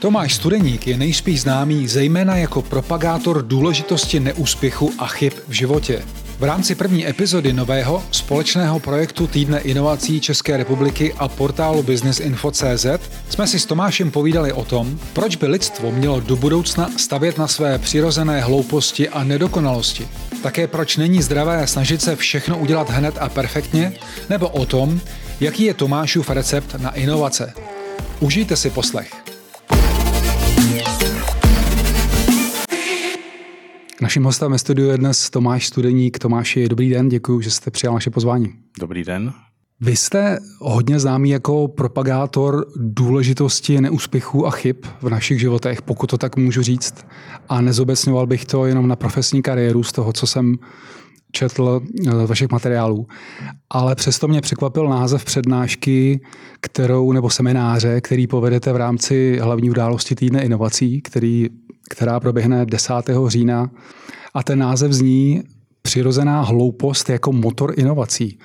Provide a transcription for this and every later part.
Tomáš Studeník je nejspíš známý zejména jako propagátor důležitosti neúspěchu a chyb v životě. V rámci první epizody nového společného projektu Týdne inovací České republiky a portálu businessinfo.cz jsme si s Tomášem povídali o tom, proč by lidstvo mělo do budoucna stavět na své přirozené hlouposti a nedokonalosti. Také proč není zdravé snažit se všechno udělat hned a perfektně, nebo o tom, jaký je Tomášův recept na inovace. Užijte si poslech. Naším hostem ve studiu je dnes Tomáš Studeník. Tomáši, dobrý den, děkuji, že jste přijal naše pozvání. Dobrý den. Vy jste hodně známý jako propagátor důležitosti neúspěchů a chyb v našich životech, pokud to tak můžu říct. A nezobecňoval bych to jenom na profesní kariéru z toho, co jsem četl eh, vašich materiálů. Ale přesto mě překvapil název přednášky, kterou, nebo semináře, který povedete v rámci hlavní události týdne inovací, který která proběhne 10. října. A ten název zní Přirozená hloupost jako motor inovací.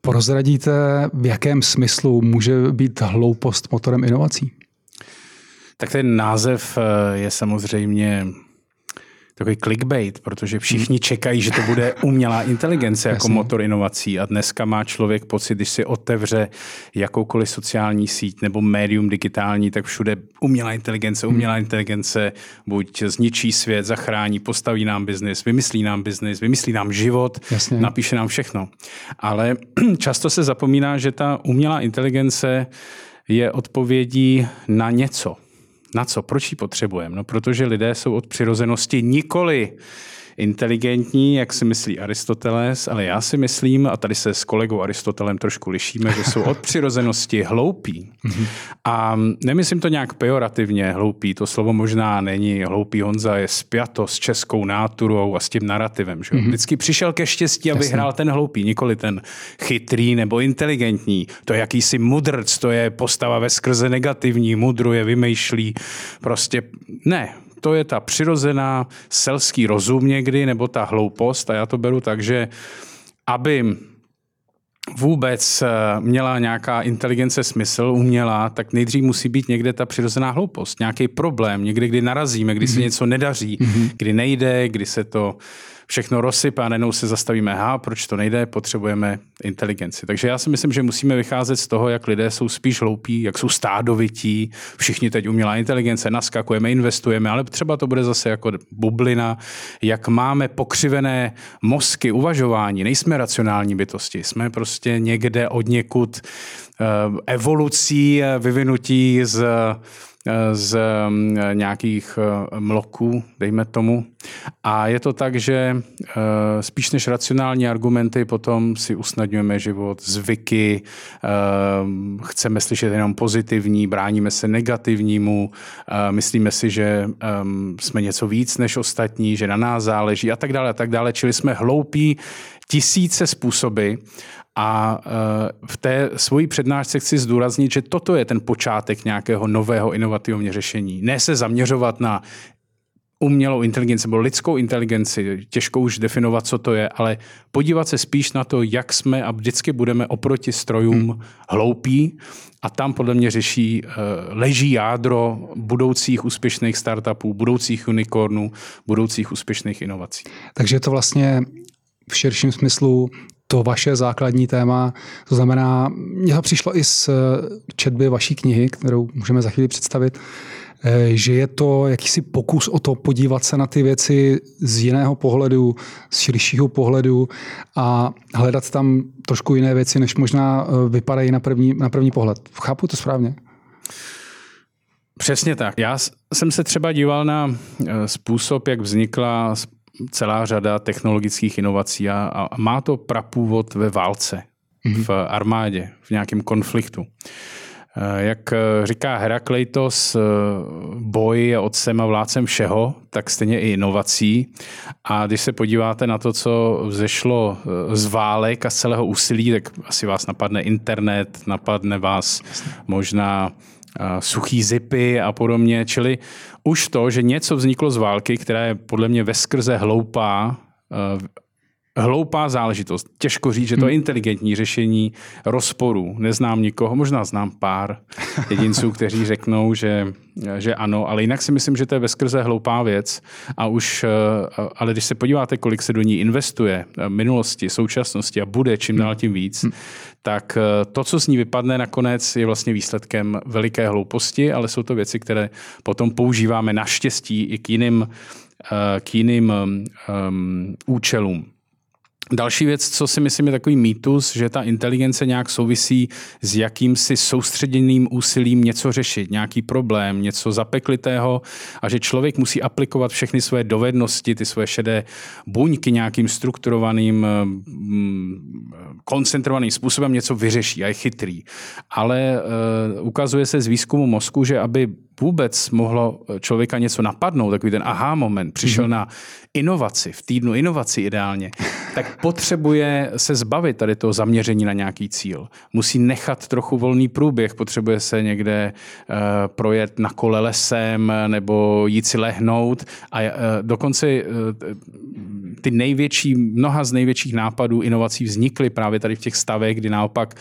Prozradíte, v jakém smyslu může být hloupost motorem inovací? Tak ten název eh, je samozřejmě takový clickbait, protože všichni čekají, že to bude umělá inteligence jako Jasně. motor inovací a dneska má člověk pocit, když si otevře jakoukoliv sociální síť nebo médium digitální, tak všude umělá inteligence, umělá hmm. inteligence buď zničí svět, zachrání, postaví nám biznis, vymyslí nám biznis, vymyslí nám život, Jasně. napíše nám všechno. Ale často se zapomíná, že ta umělá inteligence je odpovědí na něco. Na co? Proč ji potřebujeme? No, protože lidé jsou od přirozenosti nikoli inteligentní, jak si myslí Aristoteles, ale já si myslím, a tady se s kolegou Aristotelem trošku lišíme, že jsou od přirozenosti hloupí. Mhm. A nemyslím to nějak pejorativně hloupý, to slovo možná není hloupý. Honza je spjato s českou náturou a s tím narrativem. Že? Mhm. Vždycky přišel ke štěstí a vyhrál ten hloupý, nikoli ten chytrý nebo inteligentní. To je jakýsi mudrc, to je postava ve skrze negativní, mudruje, vymýšlí. Prostě ne, to je ta přirozená selský rozum někdy, nebo ta hloupost a já to beru tak, že aby vůbec eh, měla nějaká inteligence smysl, umělá, tak nejdřív musí být někde ta přirozená hloupost, nějaký problém, někde, kdy narazíme, kdy se mm-hmm. něco nedaří, mm-hmm. kdy nejde, kdy se to všechno rozsype a najednou se zastavíme, ha, proč to nejde, potřebujeme inteligenci. Takže já si myslím, že musíme vycházet z toho, jak lidé jsou spíš hloupí, jak jsou stádovití, všichni teď umělá inteligence, naskakujeme, investujeme, ale třeba to bude zase jako bublina, jak máme pokřivené mozky, uvažování, nejsme racionální bytosti, jsme prostě někde od někud eh, evolucí, vyvinutí z z mm, nějakých eh, mloků, dejme tomu. A je to tak, že eh, spíš než racionální argumenty potom si usnadňujeme život, zvyky, eh, chceme slyšet jenom pozitivní, bráníme se negativnímu, myslíme si, že jsme něco víc než ostatní, že na nás záleží a tak dále a tak dále. Čili jsme hloupí tisíce způsoby a eh, v té svojí přednášce chci zdůraznit, že toto je ten počátek nějakého nového inovativního řešení. Ne se zaměřovat na umělou inteligenci nebo lidskou inteligenci, těžko už definovat, co to je, ale podívat se spíš na to, jak jsme a vždycky budeme oproti strojům hmm. hloupí a tam podle mě řeší, eh, leží jádro budoucích úspěšných startupů, budoucích unicornů, budoucích úspěšných inovací. Takže je to vlastně v širším smyslu to vaše základní téma. To znamená, mně to přišlo i z četby vaší knihy, kterou můžeme za chvíli představit, eh, že je to jakýsi pokus o to podívat se na ty věci z jiného pohledu, z širšího pohledu a hledat tam trošku jiné věci, než možná eh, vypadají na první, na první pohled. Chápu to správně? Přesně tak. Já jsem se třeba díval na eh, způsob, jak vznikla celá řada technologických inovací a, a má to prapůvod ve válce, mm-hmm. v armádě, v nějakém konfliktu. Eh, jak eh, říká Herakleitos, eh, boj je otcem a vládcem všeho, tak stejně i inovací. A když se podíváte na to, co vzešlo z válek a z celého úsilí, tak asi vás napadne internet, napadne vás možná suchý zipy a podobně. Čili už to, že něco vzniklo z války, která je podle mě veskrze hloupá, hloupá záležitost. Těžko říct, že to je hmm. inteligentní řešení rozporu. Neznám nikoho, možná znám pár jedinců, kteří řeknou, že, že ano, ale jinak si myslím, že to je veskrze hloupá věc. A už, eh, ale když se podíváte, kolik se do ní investuje v minulosti, současnosti a bude čím dál tím víc, hmm. tak eh, to, co z ní vypadne nakonec, je vlastně výsledkem veliké hlouposti, ale jsou to věci, které potom používáme naštěstí i k jiným, eh, k jiným um, účelům. Další věc, co si myslím je takový mýtus, že ta inteligence nějak souvisí s jakýmsi soustředěným úsilím něco řešit, nějaký problém, něco zapeklitého a že člověk musí aplikovat všechny své dovednosti, ty své šedé buňky nějakým strukturovaným, mm, koncentrovaným způsobem něco vyřeší a je chytrý. Ale uh, ukazuje se z výzkumu mozku, že aby vůbec mohlo člověka něco napadnout, takový ten aha moment, přišel mm-hmm. na inovaci, v týdnu inovaci ideálně, tak potřebuje se zbavit tady toho zaměření na nějaký cíl. Musí nechat trochu volný průběh, potřebuje se někde uh, projet na kole lesem nebo jít si lehnout a uh, dokonce uh, ty největší, mnoha z největších nápadů inovací vznikly právě tady v těch stavech, kdy naopak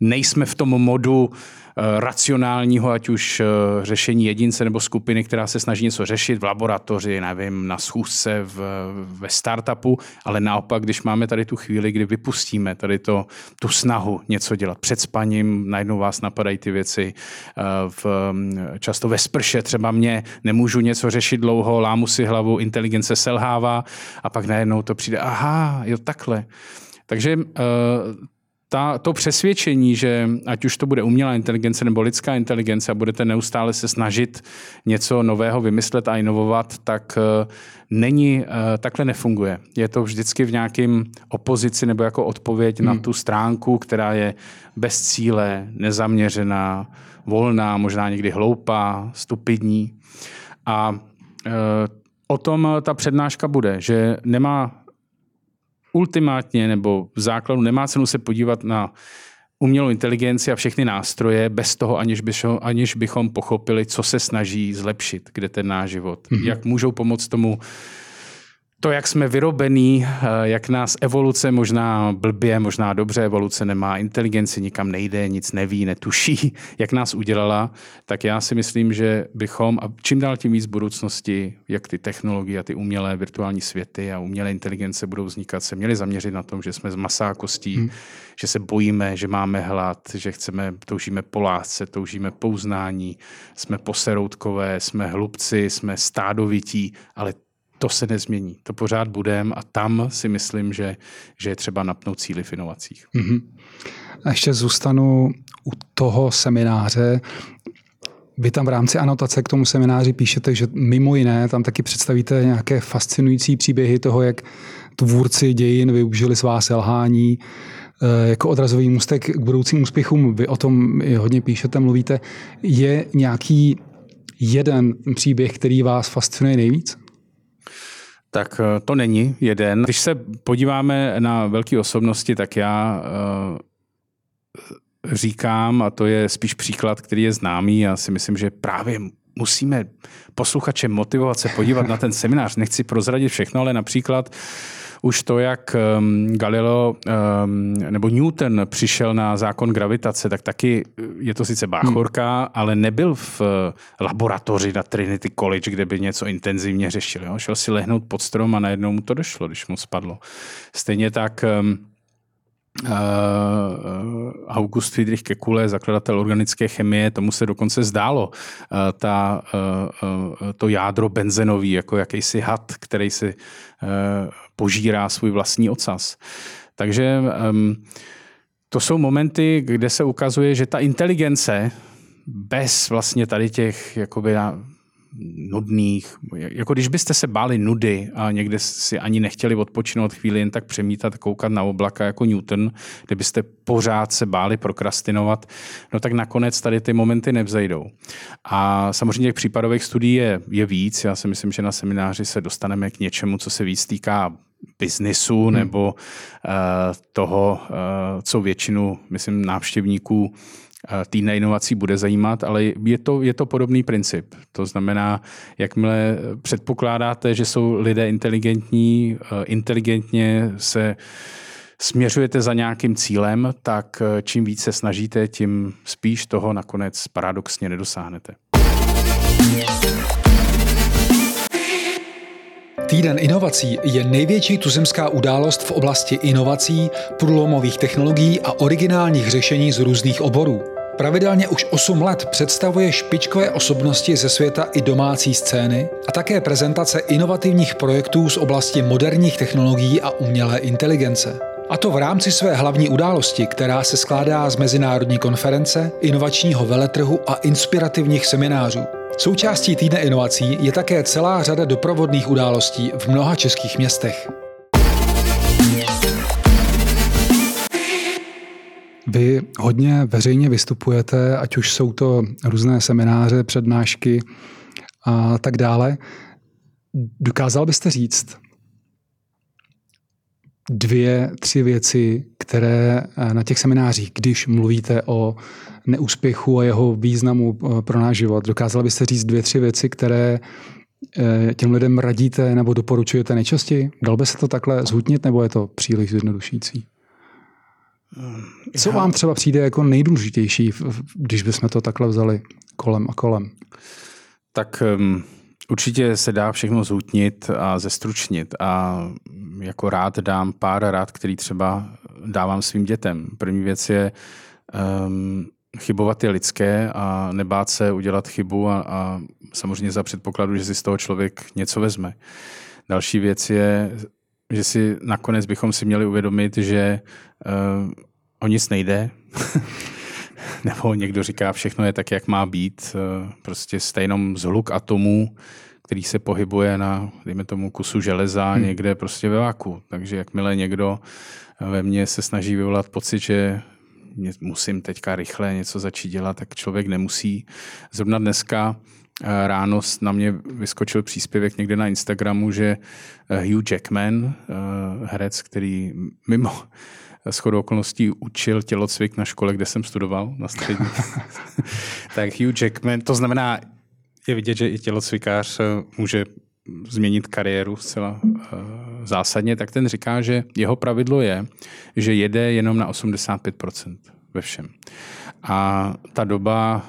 nejsme v tom modu Eh, racionálního, ať už eh, řešení jedince nebo skupiny, která se snaží něco řešit v laboratoři, nevím, na schůzce, v, ve startupu, ale naopak, když máme tady tu chvíli, kdy vypustíme tady to, tu snahu něco dělat před spaním, najednou vás napadají ty věci, eh, v, často ve sprše třeba mě nemůžu něco řešit dlouho, lámu si hlavu, inteligence selhává a pak najednou to přijde, aha, jo takhle. Takže ta, to přesvědčení, že ať už to bude umělá inteligence nebo lidská inteligence a budete neustále se snažit něco nového vymyslet a inovovat, tak uh, není, uh, takhle nefunguje. Je to vždycky v nějakém opozici nebo jako odpověď hmm. na tu stránku, která je bez cíle, nezaměřená, volná, možná někdy hloupá, stupidní. A uh, o tom ta přednáška bude, že nemá ultimátně nebo v základu nemá cenu se podívat na umělou inteligenci a všechny nástroje bez toho, aniž, bychom, aniž bychom pochopili, co se snaží zlepšit, kde ten náš život. Mm-hmm. Jak můžou pomoct tomu to, jak jsme vyrobení, eh, jak nás evoluce možná blbě, možná dobře, evoluce nemá inteligenci, nikam nejde, nic neví, netuší, jak nás udělala, tak já si myslím, že bychom, a čím dál tím víc v budoucnosti, jak ty technologie a ty umělé virtuální světy a umělé inteligence budou vznikat, se měli zaměřit na tom, že jsme z masa a kostí, hmm. že se bojíme, že máme hlad, že chceme, toužíme po lásce, toužíme pouznání, jsme poseroutkové, jsme hlubci, jsme stádovití, ale to se nezmění. To pořád budeme a tam si myslím, že, že je třeba napnout cíly v inovacích. Mm-hmm. A ještě zůstanu u toho semináře. Vy tam v rámci anotace k tomu semináři píšete, že mimo jiné tam taky představíte nějaké fascinující příběhy toho, jak tvůrci dějin využili svá selhání eh, jako odrazový můstek k budoucím úspěchům. Vy o tom hodně píšete, mluvíte. Je nějaký jeden příběh, který vás fascinuje nejvíc? Tak eh, to není jeden. Když se podíváme na velké osobnosti, tak já uh, říkám, a to je spíš příklad, který je známý, já si myslím, že právě musíme posluchače motivovat se podívat na ten seminář. Nechci prozradit všechno, ale například uh, už to, jak um, Galileo um, nebo Newton přišel na zákon gravitace, tak taky uh, je to sice báchorka, hmm. ale nebyl v uh, laboratoři na Trinity College, kde by něco intenzivně řešil. Jo? Šel si lehnout pod strom a najednou mu to došlo, když mu spadlo. Stejně tak um, Uh, August Friedrich Kekule, zakladatel organické chemie, tomu se dokonce zdálo uh, ta, to jádro benzenový, jako jakýsi had, který si požírá svůj vlastní ocas. Takže to jsou momenty, kde se ukazuje, že ta inteligence bez vlastně tady těch jakoby nudných, jako když byste se báli nudy a někde si ani nechtěli odpočinout chvíli jen tak přemítat, koukat na oblaka jako Newton, kdybyste pořád se báli prokrastinovat, no tak nakonec tady ty momenty nevzejdou. A samozřejmě těch případových studií je, je víc. Já si myslím, že na semináři se dostaneme k něčemu, co se víc týká biznisu hmm. nebo uh, toho, uh, co většinu, myslím, návštěvníků týdne inovací bude zajímat, ale je to, je to podobný princip. To znamená, jakmile předpokládáte, že jsou lidé inteligentní, inteligentně se směřujete za nějakým cílem, tak čím více snažíte, tím spíš toho nakonec paradoxně nedosáhnete. Týden inovací je největší tuzemská událost v oblasti inovací, průlomových technologií a originálních řešení z různých oborů. Pravidelně už 8 let představuje špičkové osobnosti ze světa i domácí scény a také prezentace inovativních projektů z oblasti moderních technologií a umělé inteligence. A to v rámci své hlavní události, která se skládá z mezinárodní konference, inovačního veletrhu a inspirativních seminářů. Součástí týdne inovací je také celá řada doprovodných událostí v mnoha českých městech. Vy hodně veřejně vystupujete, ať už jsou to různé semináře, přednášky a tak dále. Dokázal byste říct dvě, tři věci, které na těch seminářích, když mluvíte o neúspěchu a jeho významu eh, pro náš život. Dokázala byste říct dvě, tři věci, které eh, těm lidem radíte nebo doporučujete nejčastěji? Dal by se to takhle zhutnit, nebo je to příliš zjednodušující? Co vám třeba přijde jako nejdůležitější, když bychom to takhle vzali kolem a kolem? Tak um, určitě se dá všechno zhutnit a zestručnit a jako rád dám pár rád, který třeba dávám svým dětem. První věc je um, chybovat je lidské a nebát se udělat chybu a, a samozřejmě za předpokladu, že si z toho člověk něco vezme. Další věc je, že si nakonec bychom si měli uvědomit, že uh, o nic nejde, nebo někdo říká, všechno je tak, jak má být. Uh, prostě jste jenom zhluk atomů, který se pohybuje na, dejme tomu, kusu železa hmm. někde prostě ve váku. Takže jakmile někdo ve mně se snaží vyvolat pocit, že musím teďka rychle něco začít dělat, tak člověk nemusí. Zrovna dneska eh, ráno na mě vyskočil příspěvek někde na Instagramu, že eh, Hugh Jackman, eh, herec, který mimo shodou okolností učil tělocvik na škole, kde jsem studoval na střední. tak Hugh Jackman, to znamená, je vidět, že i tělocvikář může změnit kariéru zcela uh, zásadně, tak ten říká, že jeho pravidlo je, že jede jenom na 85% ve všem. A ta doba,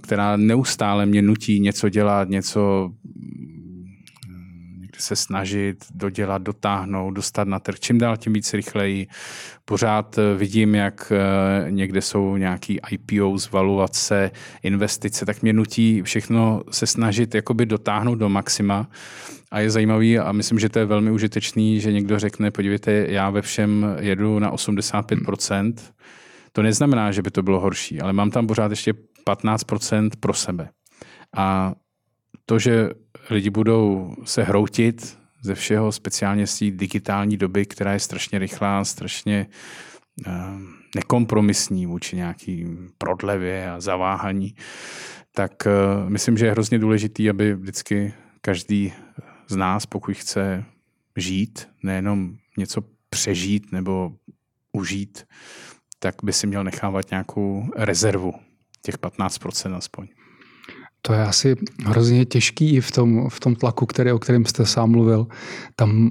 která neustále mě nutí něco dělat, něco se snažit, dodělat, dotáhnout, dostat na trh, čím dál tím víc rychleji. Pořád eh, vidím, jak eh, někde jsou nějaký IPO, valuace, investice, tak mě nutí všechno se snažit jakoby dotáhnout do maxima. A je zajímavý a myslím, že to je velmi užitečný, že někdo řekne, podívejte, já ve všem jedu na 85%. To neznamená, že by to bylo horší, ale mám tam pořád ještě 15% pro sebe. A to, že lidi budou se hroutit ze všeho, speciálně z té digitální doby, která je strašně rychlá, strašně uh, nekompromisní vůči nějaký prodlevě a zaváhaní, tak uh, myslím, že je hrozně důležitý, aby vždycky každý z nás, pokud chce žít, nejenom něco přežít nebo užít, tak by si měl nechávat nějakou rezervu, těch 15% aspoň. To je asi hrozně těžký i v tom, v tom tlaku, který, o kterém jste sám mluvil. Tam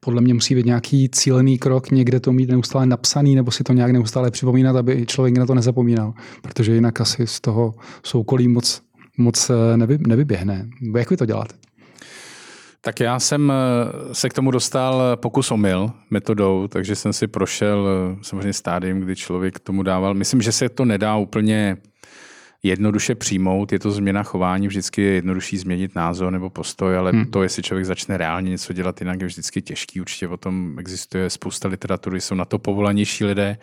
podle mě musí být nějaký cílený krok, někde to mít neustále napsaný, nebo si to nějak neustále připomínat, aby člověk na to nezapomínal. Protože jinak asi z toho soukolí moc, moc eh, nevy, nevyběhne. Jak vy to děláte? Tak já jsem eh, se k tomu dostal pokus omyl metodou, takže jsem si prošel eh, samozřejmě stádium, kdy člověk tomu dával. Myslím, že se to nedá úplně jednoduše přijmout, je to změna chování, vždycky je jednodušší změnit názor nebo postoj, ale hmm. to, jestli člověk začne reálně něco dělat jinak, je vždycky těžký. Určitě o tom existuje spousta literatury, jsou na to povolanější lidé.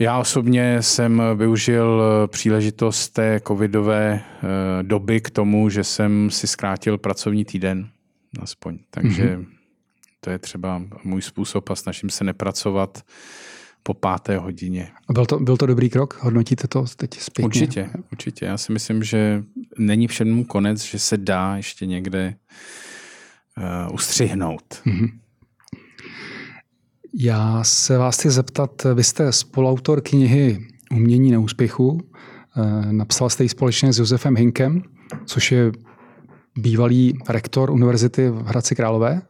Já osobně jsem využil příležitost té covidové eh, doby k tomu, že jsem si zkrátil pracovní týden, aspoň. Takže hmm to je třeba můj způsob a snažím se nepracovat po páté hodině. A byl to, byl to dobrý krok? Hodnotíte to teď zpětně? Určitě, určitě. Já si myslím, že není všemu konec, že se dá ještě někde uh, ustřihnout. Mm-hmm. Já se vás chci zeptat, vy jste spoluautor knihy Umění neúspěchu. Napsal jste ji společně s Josefem Hinkem, což je bývalý rektor univerzity v Hradci Králové.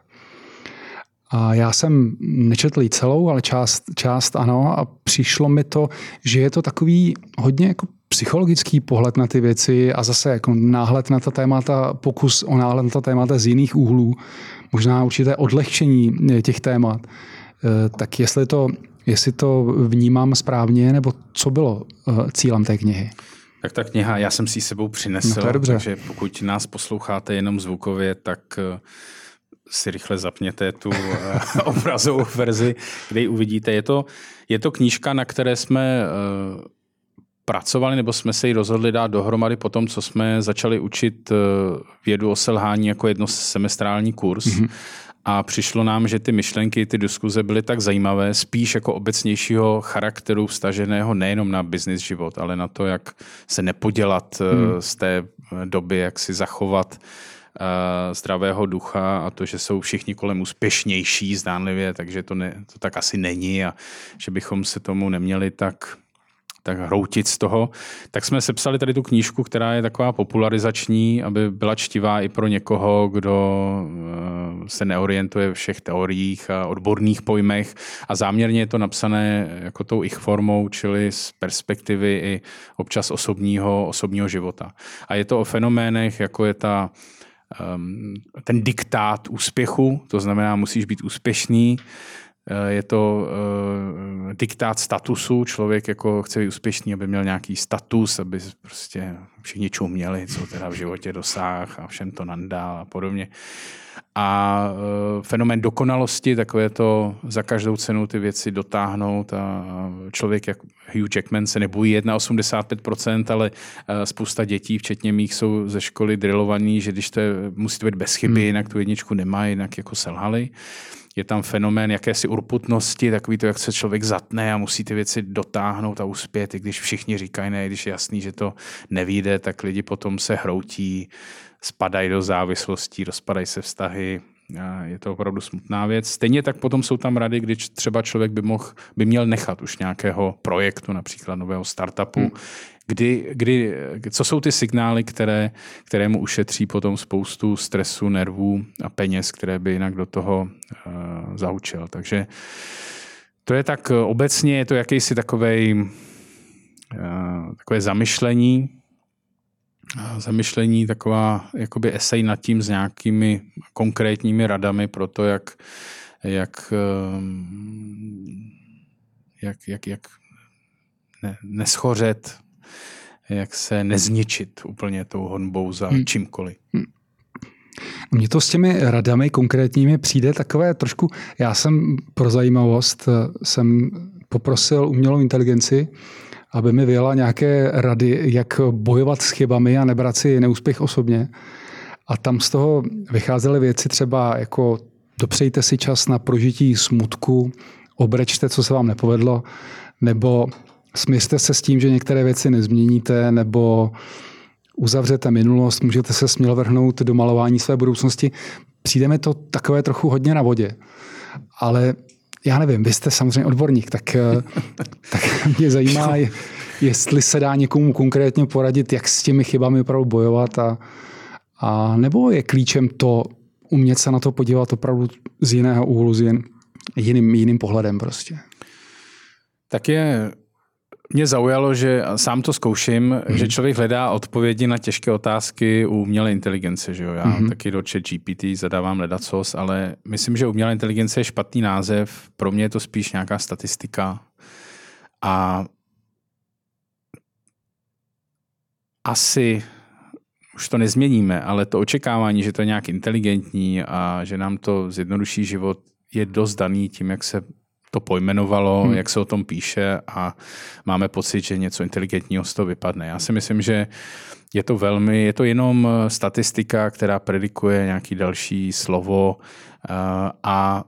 A já jsem nečetl ji celou, ale část, část ano a přišlo mi to, že je to takový hodně jako psychologický pohled na ty věci a zase jako náhled na ta témata, pokus o náhled na ta témata z jiných úhlů, možná určité odlehčení těch témat. E, tak jestli to, jestli to vnímám správně, nebo co bylo e, cílem té knihy? Tak ta kniha, já jsem si ji sebou přinesl, no takže pokud nás posloucháte jenom zvukově, tak si rychle zapněte tu obrazovou verzi, kde ji uvidíte. Je to, je to knížka, na které jsme pracovali, nebo jsme se ji rozhodli dát dohromady po tom, co jsme začali učit eh, vědu o selhání jako jednosemestrální kurz. Mm-hmm. A přišlo nám, že ty myšlenky, ty diskuze byly tak zajímavé, spíš jako obecnějšího charakteru vstaženého nejenom na business život, ale na to, jak se nepodělat mm. z té doby, jak si zachovat zdravého ducha a to, že jsou všichni kolem úspěšnější zdánlivě, takže to, ne, to tak asi není a že bychom se tomu neměli tak tak hroutit z toho, tak jsme sepsali tady tu knížku, která je taková popularizační, aby byla čtivá i pro někoho, kdo eh, se neorientuje v všech teoriích a odborných pojmech a záměrně je to napsané jako tou ich formou, čili z perspektivy i občas osobního, osobního života. A je to o fenoménech, jako je ta ehm, ten diktát úspěchu, to znamená, musíš být úspěšný, je to uh, diktát statusu, člověk jako chce být úspěšný, aby měl nějaký status, aby prostě všichni čuměli, co teda v životě dosáh a všem to nandál a podobně. A uh, fenomén dokonalosti, takové to za každou cenu ty věci dotáhnout a člověk jak Hugh Jackman se nebojí 1,85%, ale uh, spousta dětí, včetně mých, jsou ze školy drillovaní, že když to je, musíte být bez chyby, hmm. jinak tu jedničku nemá, jinak jako selhali. Je tam fenomén jakési urputnosti, takový to, jak se člověk zatne a musí ty věci dotáhnout a uspět, i když všichni říkají ne, když je jasný, že to nevíde, tak lidi potom se hroutí, spadají do závislostí, rozpadají se vztahy, je to opravdu smutná věc. Stejně tak potom jsou tam rady, když třeba člověk by, mohl, by měl nechat už nějakého projektu, například nového startupu, hmm Kdy, kdy, co jsou ty signály, které, které mu ušetří potom spoustu stresu, nervů a peněz, které by jinak do toho uh, zahučil. Takže to je tak obecně, je to jakýsi takovej, uh, takové zamyšlení, zamyšlení, taková jakoby esej nad tím s nějakými konkrétními radami pro to, jak, jak, uh, jak, jak, jak ne, neschořet, jak se nezničit úplně tou honbou za hmm. čímkoliv. Hmm. Mně to s těmi radami konkrétními přijde takové trošku, já jsem pro zajímavost, eh, jsem poprosil umělou inteligenci, aby mi vyjela nějaké rady, jak bojovat s chybami a nebrat si neúspěch osobně. A tam z toho vycházely věci třeba jako dopřejte si čas na prožití smutku, obrečte, co se vám nepovedlo, nebo Smířte se s tím, že některé věci nezměníte, nebo uzavřete minulost, můžete se směl vrhnout do malování své budoucnosti. Přijde mi to takové trochu hodně na vodě. Ale já nevím, vy jste samozřejmě odborník, tak, eh, tak mě zajímá, jestli se dá někomu konkrétně poradit, jak s těmi chybami opravdu bojovat a, a nebo je klíčem to umět se na to podívat opravdu z jiného úhlu, z jin, jiným, jiným pohledem prostě. Tak je mě zaujalo, že sám to zkouším, mm-hmm. že člověk hledá odpovědi na těžké otázky u umělé inteligence. Že jo? Já mm-hmm. taky do chat GPT zadávám ledacos, ale myslím, že umělá inteligence je špatný název. Pro mě je to spíš nějaká statistika. A asi už to nezměníme, ale to očekávání, že to je nějak inteligentní a že nám to zjednoduší život, je dost daný tím, jak se to pojmenovalo, hmm. jak se o tom píše a máme pocit, že něco inteligentního z toho vypadne. Já si myslím, že je to velmi, je to jenom statistika, která predikuje nějaký další slovo eh, a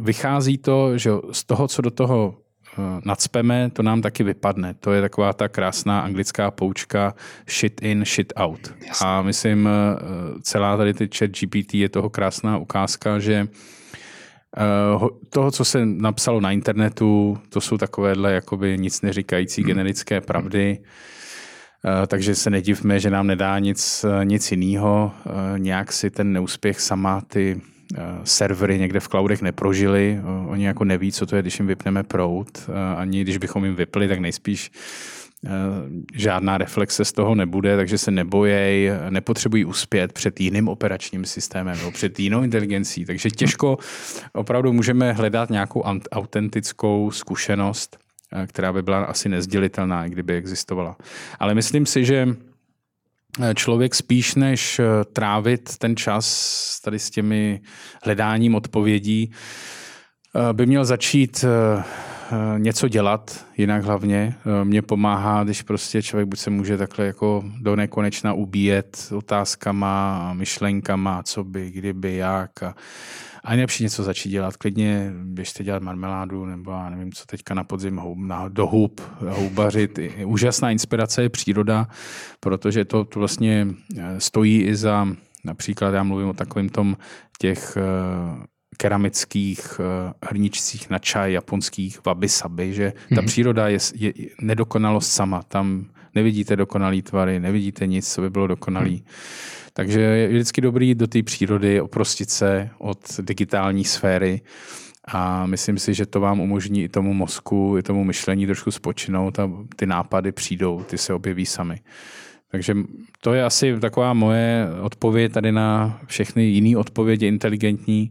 vychází to, že z toho, co do toho eh, nadspeme, to nám taky vypadne. To je taková ta krásná anglická poučka shit in, shit out. Jasně. A myslím, eh, celá tady ty chat GPT je toho krásná ukázka, že toho, co se napsalo na internetu, to jsou takovéhle jakoby nic neříkající hmm. generické pravdy, takže se nedivme, že nám nedá nic, nic jiného. Nějak si ten neúspěch sama ty servery někde v cloudech neprožili. Oni jako neví, co to je, když jim vypneme prout. Ani když bychom jim vypli, tak nejspíš Eh, žádná reflexe z toho nebude, takže se nebojej, nepotřebují uspět před jiným operačním systémem nebo před jinou inteligencí. Takže těžko opravdu můžeme hledat nějakou autentickou zkušenost, eh, která by byla asi nezdělitelná, kdyby existovala. Ale myslím si, že eh, člověk spíš než trávit ten čas tady s těmi hledáním odpovědí, by měl začít Eh, něco dělat, jinak hlavně. Eh, mě pomáhá, když prostě člověk buď se může takhle jako do nekonečna ubíjet otázkama myšlenkama, co by, kdyby, jak. A, a nejlepší něco začít dělat. Klidně běžte dělat marmeládu nebo já nevím, co teďka na podzim na, do hub, houbařit. Úžasná inspirace je příroda, protože to, to vlastně eh, stojí i za Například já mluvím o takovém tom těch keramických uh, hrničcích na čaj japonských wabi-sabi, že ta mm-hmm. příroda je, je nedokonalost sama. Tam nevidíte dokonalý tvary, nevidíte nic, co by bylo dokonalý. Mm. Takže je vždycky dobrý do té přírody oprostit se od digitální sféry a myslím si, že to vám umožní i tomu mozku, i tomu myšlení trošku spočinout a ty nápady přijdou, ty se objeví sami. Takže to je asi taková moje odpověď tady na všechny jiné odpovědi inteligentní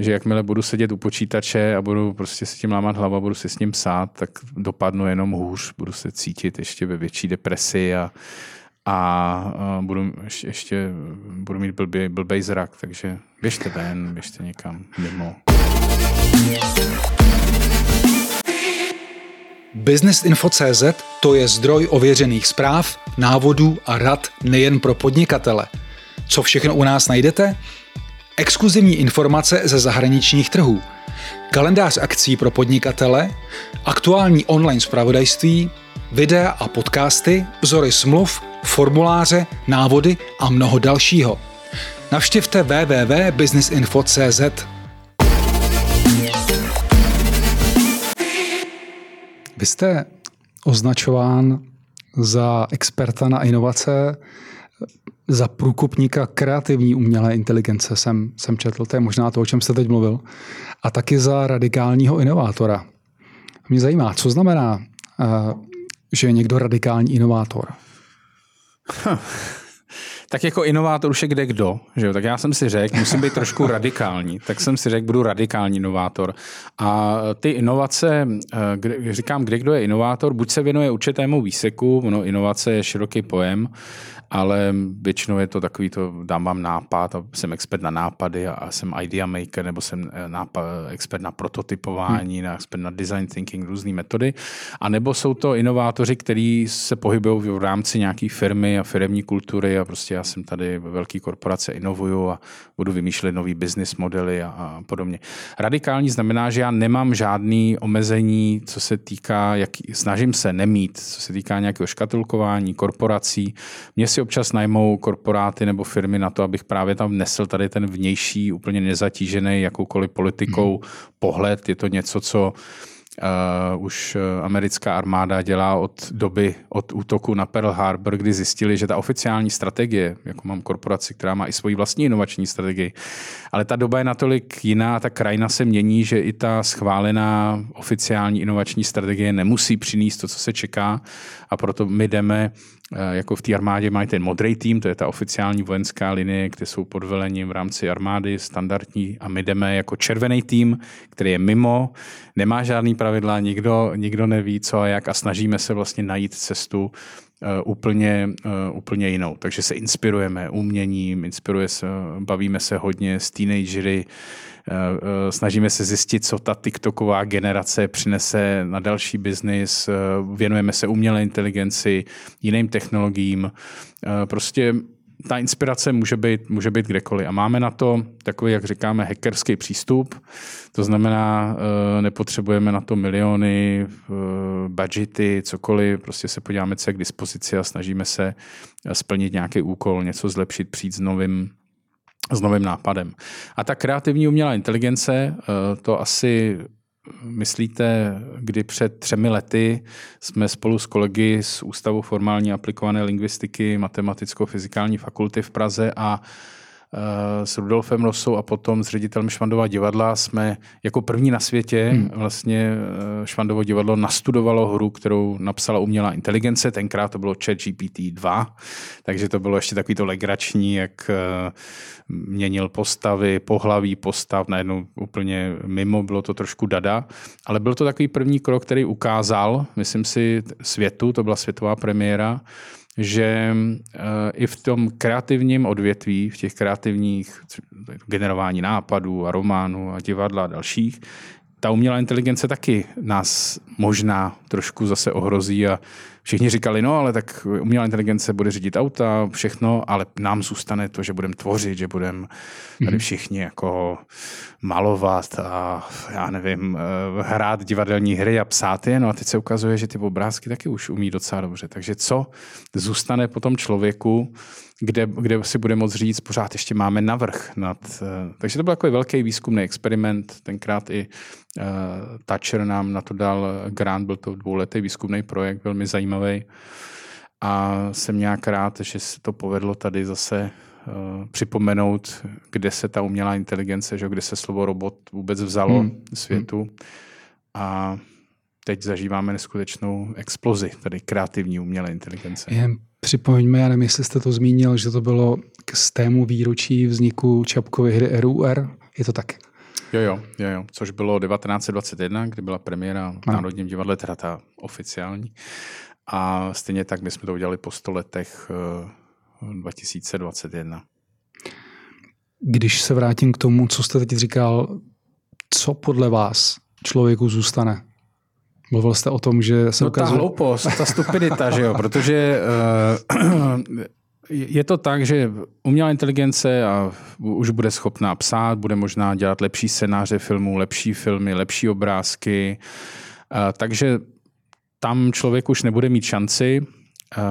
že jakmile budu sedět u počítače a budu prostě si tím lámat hlava, budu si s ním psát, tak dopadnu jenom hůř, budu se cítit ještě ve větší depresi a, a budu ještě budu mít blbý, blbej zrak, takže běžte ven, běžte někam mimo. Businessinfo.cz to je zdroj ověřených zpráv, návodů a rad nejen pro podnikatele. Co všechno u nás najdete? Exkluzivní informace ze zahraničních trhů, kalendář akcí pro podnikatele, aktuální online zpravodajství, videa a podcasty, vzory smluv, formuláře, návody a mnoho dalšího. Navštivte www.businessinfo.cz. Vy jste označován za experta na inovace za průkopníka kreativní umělé inteligence jsem, jsem četl, to je možná to, o čem jste teď mluvil, a taky za radikálního inovátora. Mě zajímá, co znamená, eh, že je někdo radikální inovátor? Hm. Tak jako inovátor už je kde kdo, že jo? tak já jsem si řekl, musím být trošku radikální, tak jsem si řekl, budu radikální inovátor. A ty inovace, eh, kde, říkám, kde kdo je inovátor, buď se věnuje určitému výseku, no inovace je široký pojem, ale většinou je to takový to, dám vám nápad a jsem expert na nápady a jsem idea maker, nebo jsem eh, nápad, expert na prototypování, hmm. expert na design thinking, různé metody. A nebo jsou to inovátoři, kteří se pohybují v rámci nějaké firmy a firmní kultury a prostě já jsem tady ve velké korporace inovuju a budu vymýšlet nový business modely a, a podobně. Radikální znamená, že já nemám žádný omezení, co se týká, jak, snažím se nemít, co se týká nějakého škatulkování, korporací. Mně si občas najmou korporáty nebo firmy na to, abych právě tam nesl tady ten vnější, úplně nezatížený jakoukoliv politikou hmm. pohled. Je to něco, co Uh, už eh, americká armáda dělá od doby, od útoku na Pearl Harbor, kdy zjistili, že ta oficiální strategie, jako mám korporaci, která má i svoji vlastní inovační strategii, ale ta doba je natolik jiná, ta krajina se mění, že i ta schválená oficiální inovační strategie nemusí přinést to, co se čeká a proto my jdeme jako v té armádě mají ten modrý tým, to je ta oficiální vojenská linie, kde jsou pod velením v rámci armády standardní a my jdeme jako červený tým, který je mimo, nemá žádný pravidla, nikdo, nikdo neví co a jak a snažíme se vlastně najít cestu úplně, uh, úplně jinou. Takže se inspirujeme uměním, inspiruje se, bavíme se hodně s teenagery, Eh, eh, snažíme se zjistit, co ta TikToková generace přinese na další biznis, eh, věnujeme se umělé inteligenci, jiným technologiím. Prostě ta inspirace může být, může být kdekoliv. A máme na to takový, jak říkáme, hackerský přístup. To znamená, nepotřebujeme na to miliony, budgety, cokoliv. Prostě se podíváme, co je k dispozici a snažíme se splnit nějaký úkol, něco zlepšit, přijít s novým s novým nápadem. A ta kreativní umělá inteligence, eh, to asi myslíte, kdy před třemi lety jsme spolu s kolegy z Ústavu formální aplikované lingvistiky Matematicko-fyzikální fakulty v Praze a s Rudolfem Rosou a potom s ředitelem Švandova divadla jsme jako první na světě hmm. vlastně eh, Švandovo divadlo nastudovalo hru, kterou napsala umělá inteligence. Tenkrát to bylo ChatGPT 2, takže to bylo ještě takový to legrační, jak eh, měnil postavy, pohlaví postav, najednou úplně mimo, bylo to trošku dada, ale byl to takový první krok, který ukázal, myslím si, světu, to byla světová premiéra, že eh, i v tom kreativním odvětví, v těch kreativních generování nápadů a románů a divadla a dalších, ta umělá inteligence taky nás možná trošku zase ohrozí a všichni říkali, no ale tak umělá inteligence bude řídit auta, všechno, ale nám zůstane to, že budeme tvořit, že budeme tady mhm. všichni jako malovat a já nevím, eh, hrát divadelní hry a psát je. No a teď se ukazuje, že ty obrázky taky už umí docela dobře. Takže co zůstane po tom člověku, kde, kde si bude moct říct, pořád ještě máme navrh. Nad, uh, takže to byl takový velký výzkumný experiment. Tenkrát i uh, Thatcher nám na to dal grant, byl to dvouletý výzkumný projekt, velmi zajímavý. A jsem nějak rád, že se to povedlo tady zase uh, připomenout, kde se ta umělá inteligence, že kde se slovo robot vůbec vzalo hmm. světu. Hmm. A teď zažíváme neskutečnou explozi tady kreativní umělé inteligence. Jen připomeňme, já nevím, jestli jste to zmínil, že to bylo k stému výročí vzniku Čapkovy hry RUR. Je to tak? Jo, jo, jo, jo, což bylo 1921, kdy byla premiéra v Národním divadle, teda ta oficiální. A stejně tak my jsme to udělali po 100 letech 2021. Eh, Když se vrátím k tomu, co jste teď říkal, co podle vás člověku zůstane? Mluvil jste o tom, že se no ukazuje... ta hloupost, ta stupidita, že jo, protože uh, je to tak, že umělá inteligence a už bude schopná psát, bude možná dělat lepší scénáře filmů, lepší filmy, lepší obrázky, uh, takže tam člověk už nebude mít šanci.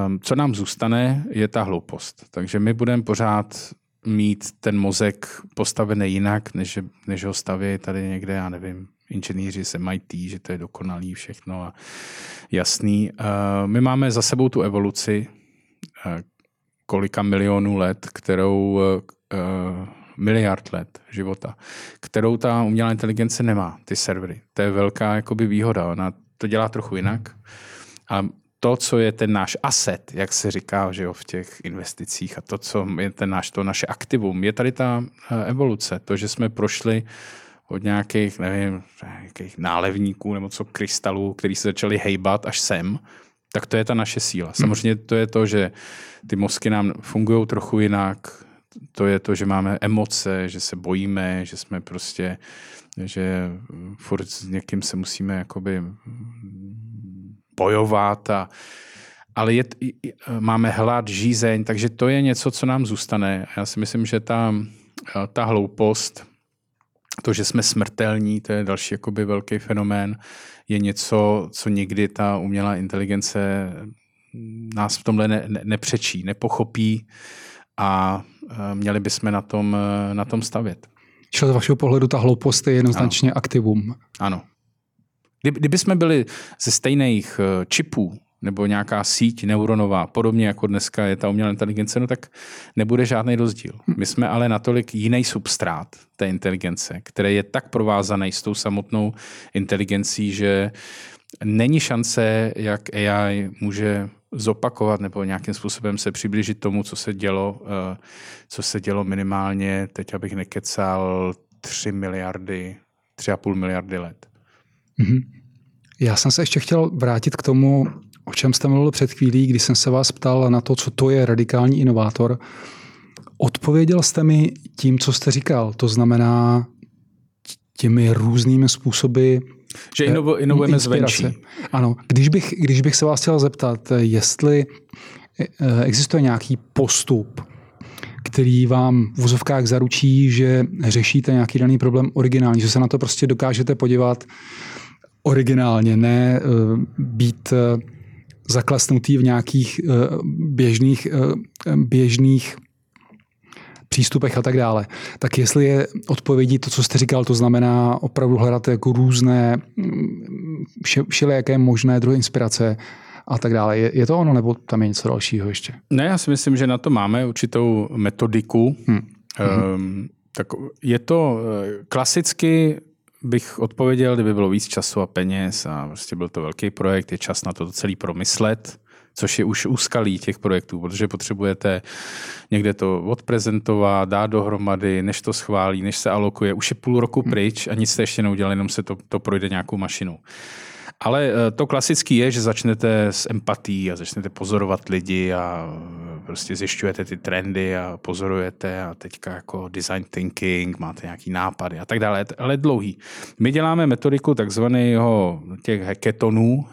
Um, co nám zůstane, je ta hloupost. Takže my budeme pořád mít ten mozek postavený jinak, než, než ho staví tady někde, já nevím, inženýři z MIT, že to je dokonalý všechno a jasný. My máme za sebou tu evoluci kolika milionů let, kterou miliard let života, kterou ta umělá inteligence nemá, ty servery. To je velká jakoby výhoda. Ona to dělá trochu jinak. A to, co je ten náš asset, jak se říká že jo, v těch investicích a to, co je ten náš, to naše aktivum, je tady ta evoluce. To, že jsme prošli od nějakých, nevím, nějakých nálevníků nebo co krystalů, který se začaly hejbat až sem, tak to je ta naše síla. Hmm. Samozřejmě to je to, že ty mozky nám fungují trochu jinak, to je to, že máme emoce, že se bojíme, že jsme prostě, že furt s někým se musíme jakoby bojovat a ale je, máme hlad, žízeň, takže to je něco, co nám zůstane. Já si myslím, že ta, ta hloupost to, že jsme smrtelní, to je další jakoby velký fenomén, je něco, co někdy ta umělá inteligence nás v tomhle ne, ne, nepřečí, nepochopí a e, měli bychom na tom, e, na tom stavět. Čili z vašeho pohledu ta hloupost je jednoznačně ano. aktivum. Ano. Kdyby, jsme byli ze stejných e, čipů, nebo nějaká síť neuronová, podobně jako dneska je ta umělá inteligence, no tak nebude žádný rozdíl. My jsme ale natolik jiný substrát té inteligence, který je tak provázaný s tou samotnou inteligencí, že není šance, jak AI může zopakovat nebo nějakým způsobem se přiblížit tomu, co se dělo, eh, co se dělo minimálně, teď abych nekecal, 3 miliardy, 3,5 miliardy let. Mm-hmm. Já jsem se ještě chtěl vrátit k tomu, o čem jste mluvil před chvílí, když jsem se vás ptal na to, co to je radikální inovátor. Odpověděl jste mi tím, co jste říkal. To znamená těmi různými způsoby že inovo, inovujeme inspirace. zvenčí. Ano. Když bych, když bych se vás chtěl zeptat, jestli eh, existuje nějaký postup, který vám v vozovkách zaručí, že řešíte nějaký daný problém originální, že se na to prostě dokážete podívat originálně, ne eh, být eh, zaklesnutý v nějakých eh, běžných, běžných přístupech a tak dále. Tak jestli je odpovědí to, co jste říkal, to znamená opravdu hledat jako různé mm, vše, všelijaké možné druhy inspirace, a tak dále. Je, je to ono, nebo tam je něco dalšího ještě? Ne, já si myslím, že na to máme určitou metodiku. Hmm. Um, tak je to eh, klasicky bych odpověděl, kdyby bylo víc času a peněz a prostě byl to velký projekt, je čas na to celý promyslet, což je už úskalí těch projektů, protože potřebujete někde to odprezentovat, dát dohromady, než to schválí, než se alokuje. Už je půl roku hmm. pryč a nic jste ještě neudělali, jenom se to, to projde nějakou mašinou. Ale eh, to klasický je, že začnete s empatí a začnete pozorovat lidi a eh, prostě zjišťujete ty trendy a pozorujete a teďka jako design thinking, máte nějaký nápady a tak dále, ale dlouhý. My děláme metodiku takzvaného těch hackathonů,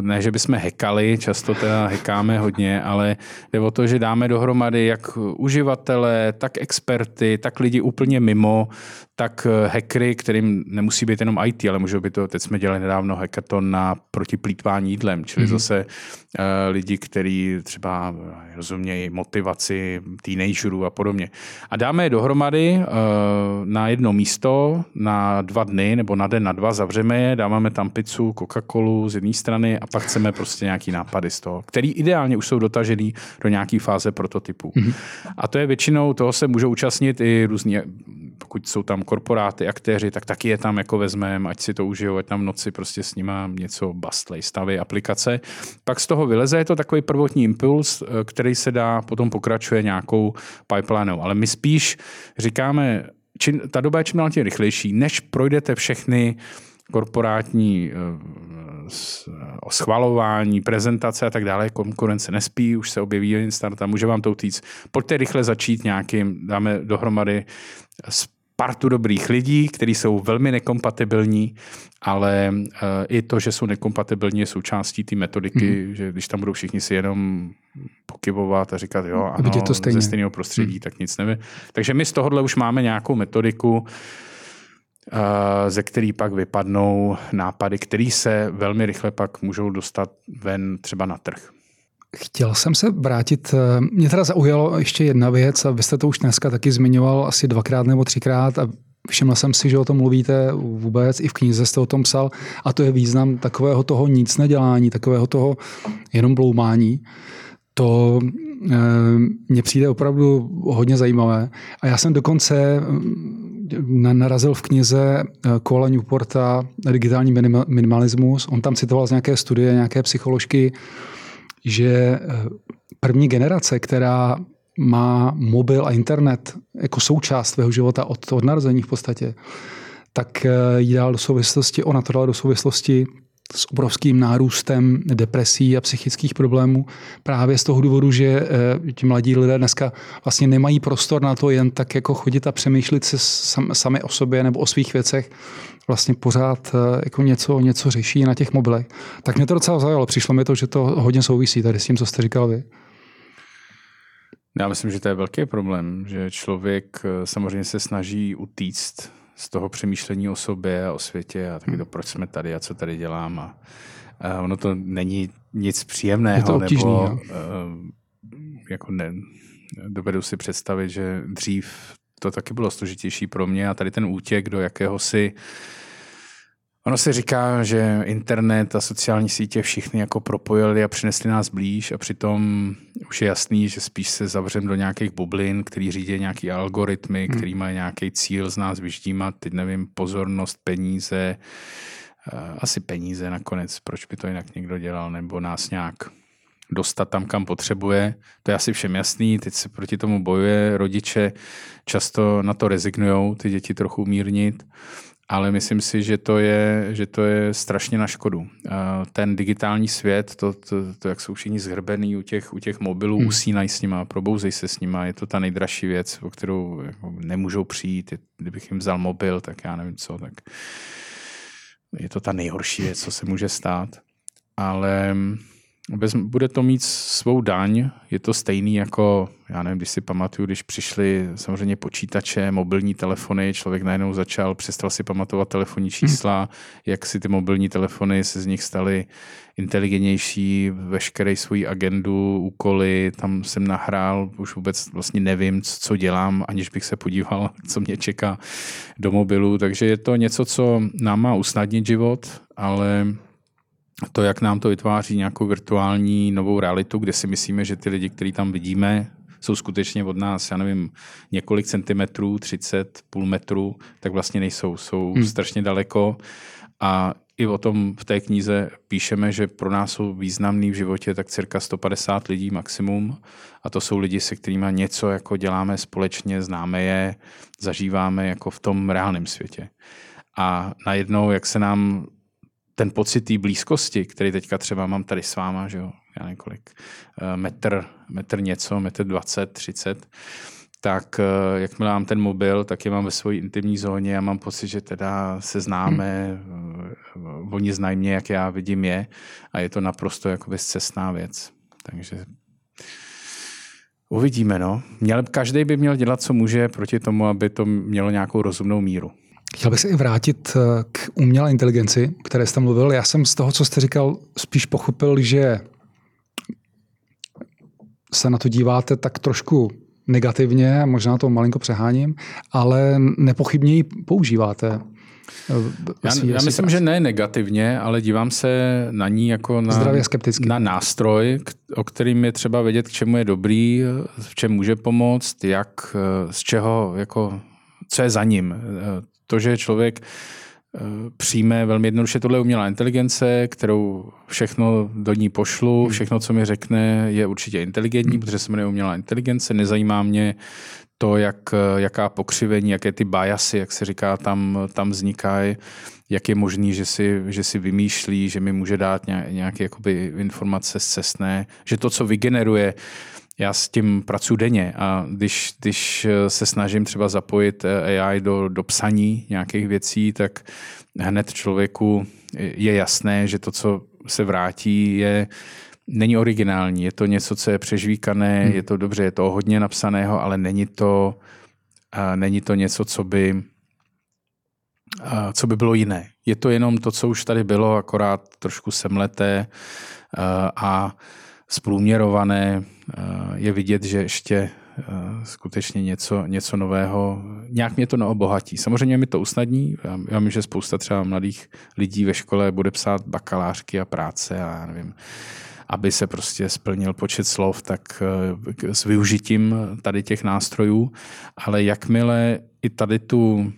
ne, že bychom hekali, často teda hekáme hodně, ale jde o to, že dáme dohromady jak uživatele, tak experty, tak lidi úplně mimo, tak eh, hackery, kterým nemusí být jenom IT, ale můžou být to, teď jsme dělali nedávno hackathon na protiplítvání jídlem, čili mm-hmm. zase uh, lidi, kteří třeba eh, rozumějí motivaci teenagerů a podobně. A dáme je dohromady uh, na jedno místo, na dva dny nebo na den, na dva, zavřeme je, dáváme tam pizzu, Coca-Colu z jedné strany a pak chceme prostě nějaký nápady z toho, který ideálně už jsou dotažený do nějaké fáze prototypu. Mm-hmm. A to je většinou, toho se můžou účastnit i různí, pokud jsou tam korporáty, aktéři, tak taky je tam jako vezmeme, ať si to užijou, ať tam v noci prostě s nima něco bastlej, stavy, aplikace. Pak z toho vyleze, je to takový prvotní impuls, eh, který se dá, potom pokračuje nějakou pipelineou. Ale my spíš říkáme, čím, ta doba je čím dál tím rychlejší, než projdete všechny korporátní eh, schvalování, prezentace a tak dále, konkurence nespí, už se objeví start a může vám to utíct. Pojďte rychle začít nějakým, dáme dohromady partu dobrých lidí, kteří jsou velmi nekompatibilní, ale uh, i to, že jsou nekompatibilní, je součástí té metodiky, mm. že když tam budou všichni si jenom pokyvovat a říkat, jo, ano, to stejně. ze stejného prostředí, mm. tak nic nevím. Takže my z tohohle už máme nějakou metodiku, uh, ze který pak vypadnou nápady, které se velmi rychle pak můžou dostat ven třeba na trh. Chtěl jsem se vrátit, eh, mě teda zaujalo ještě jedna věc a vy jste to už dneska taky zmiňoval asi dvakrát nebo třikrát a všiml jsem si, že o tom mluvíte vůbec, i v knize jste o tom psal a to je význam takového toho nic nedělání, takového toho jenom bloumání. To e, mně přijde opravdu hodně zajímavé a já jsem dokonce mm, narazil v knize Kola eh, Newporta Digitální minimalismus. On tam citoval z nějaké studie, nějaké psycholožky, že eh, první generace, která má mobil a internet jako součást svého života od, od narození v podstatě, tak eh, ji dal do souvislosti, ona to dala do souvislosti s obrovským nárůstem depresí a psychických problémů právě z toho důvodu, že eh, ti mladí lidé dneska vlastně nemají prostor na to jen tak jako chodit a přemýšlet se sami o sobě nebo o svých věcech, vlastně pořád eh, jako něco, něco řeší na těch mobilech. Tak mě to docela zaujalo. Přišlo mi to, že to hodně souvisí tady s tím, co jste říkal vy. Já myslím, že to je velký problém, že člověk eh, samozřejmě se snaží utíct z toho přemýšlení o sobě a o světě a taky to, proč jsme tady a co tady dělám. A, a ono to není nic příjemného. Je to obtížný, nebo. Uh, jako ne, dovedu si představit, že dřív to taky bylo složitější pro mě a tady ten útěk do jakéhosi Ono se říká, že internet a sociální sítě všichni jako propojili a přinesli nás blíž a přitom už je jasný, že spíš se zavřem do nějakých bublin, který řídí nějaký algoritmy, hmm. který mají nějaký cíl z nás vyždímat, teď nevím, pozornost, peníze, asi peníze nakonec, proč by to jinak někdo dělal, nebo nás nějak dostat tam, kam potřebuje. To je asi všem jasný, teď se proti tomu bojuje, rodiče často na to rezignují, ty děti trochu mírnit, ale myslím si, že to je, že to je strašně na škodu. Ten digitální svět, to, to, to jak jsou všichni zhrbený u těch, u těch mobilů, hmm. usínají s nima, probouzej se s nima, je to ta nejdražší věc, o kterou jako nemůžou přijít. Kdybych jim vzal mobil, tak já nevím co, tak je to ta nejhorší věc, co se může stát. Ale bude to mít svou daň, je to stejný jako, já nevím, když si pamatuju, když přišly samozřejmě počítače, mobilní telefony, člověk najednou začal, přestal si pamatovat telefonní hmm. čísla, hmm. jak si ty mobilní telefony se z nich staly inteligentnější, veškeré svoji agendu, úkoly, tam jsem nahrál, už vůbec vlastně nevím, co dělám, aniž bych se podíval, co mě čeká do mobilu, takže je to něco, co nám má usnadnit život, ale to, jak nám to vytváří nějakou virtuální novou realitu, kde si myslíme, že ty lidi, který tam vidíme, jsou skutečně od nás, já nevím, několik centimetrů, 30, půl metru, tak vlastně nejsou, jsou hmm. strašně daleko a i o tom v té knize píšeme, že pro nás jsou významný v životě tak cirka 150 lidí maximum a to jsou lidi, se kterými něco jako děláme společně, známe je, zažíváme jako v tom reálném světě. A najednou, jak se nám ten pocit té blízkosti, který teďka třeba mám tady s váma, že jo, já nevím kolik, eh, metr, metr něco, metr 20, 30, tak eh, jakmile mám ten mobil, tak je mám ve své intimní zóně a mám pocit, že teda se známe, hmm. oni znají mě, jak já vidím je a je to naprosto jako bezcestná věc. Takže uvidíme, no. Měl, každý by měl dělat, co může proti tomu, aby to mělo nějakou rozumnou míru. Chtěl bych se i vrátit eh, k umělé inteligenci, které jste mluvil. Já jsem z toho, co jste říkal, spíš pochopil, že se na to díváte tak trošku negativně, možná to malinko přeháním, ale nepochybně ji používáte. Eh, já, já myslím, že ne negativně, ale dívám se na ní jako na, Zdravě skepticky. na nástroj, o kterým je třeba vědět, k čemu je dobrý, v čem může pomoct, jak, z čeho, jako, co je za ním to, že člověk eh, přijme velmi jednoduše tohle umělá inteligence, kterou všechno do ní pošlu, hmm. všechno, co mi řekne, je určitě inteligentní, hmm. protože se jmenuje umělá inteligence, nezajímá mě to, jak, jaká pokřivení, jaké ty biasy, jak se říká, tam, tam vznikají, jak je možný, že si, že si vymýšlí, že mi může dát nějaké jakoby informace zcestné, že to, co vygeneruje, já s tím pracuji denně a když, když se snažím třeba zapojit AI do, do psaní nějakých věcí, tak hned člověku je jasné, že to, co se vrátí, je není originální. Je to něco, co je přežvíkané, hmm. je to dobře, je to hodně napsaného, ale není to, uh, není to něco, co by, uh, co by bylo jiné. Je to jenom to, co už tady bylo, akorát trošku semleté uh, a zprůměrované. Je vidět, že ještě skutečně něco, něco nového, nějak mě to neobohatí. Samozřejmě mi to usnadní, já, já vím, že spousta třeba mladých lidí ve škole bude psát bakalářky a práce a já nevím, aby se prostě splnil počet slov, tak eh, s využitím tady těch nástrojů, ale jakmile i tady tu um,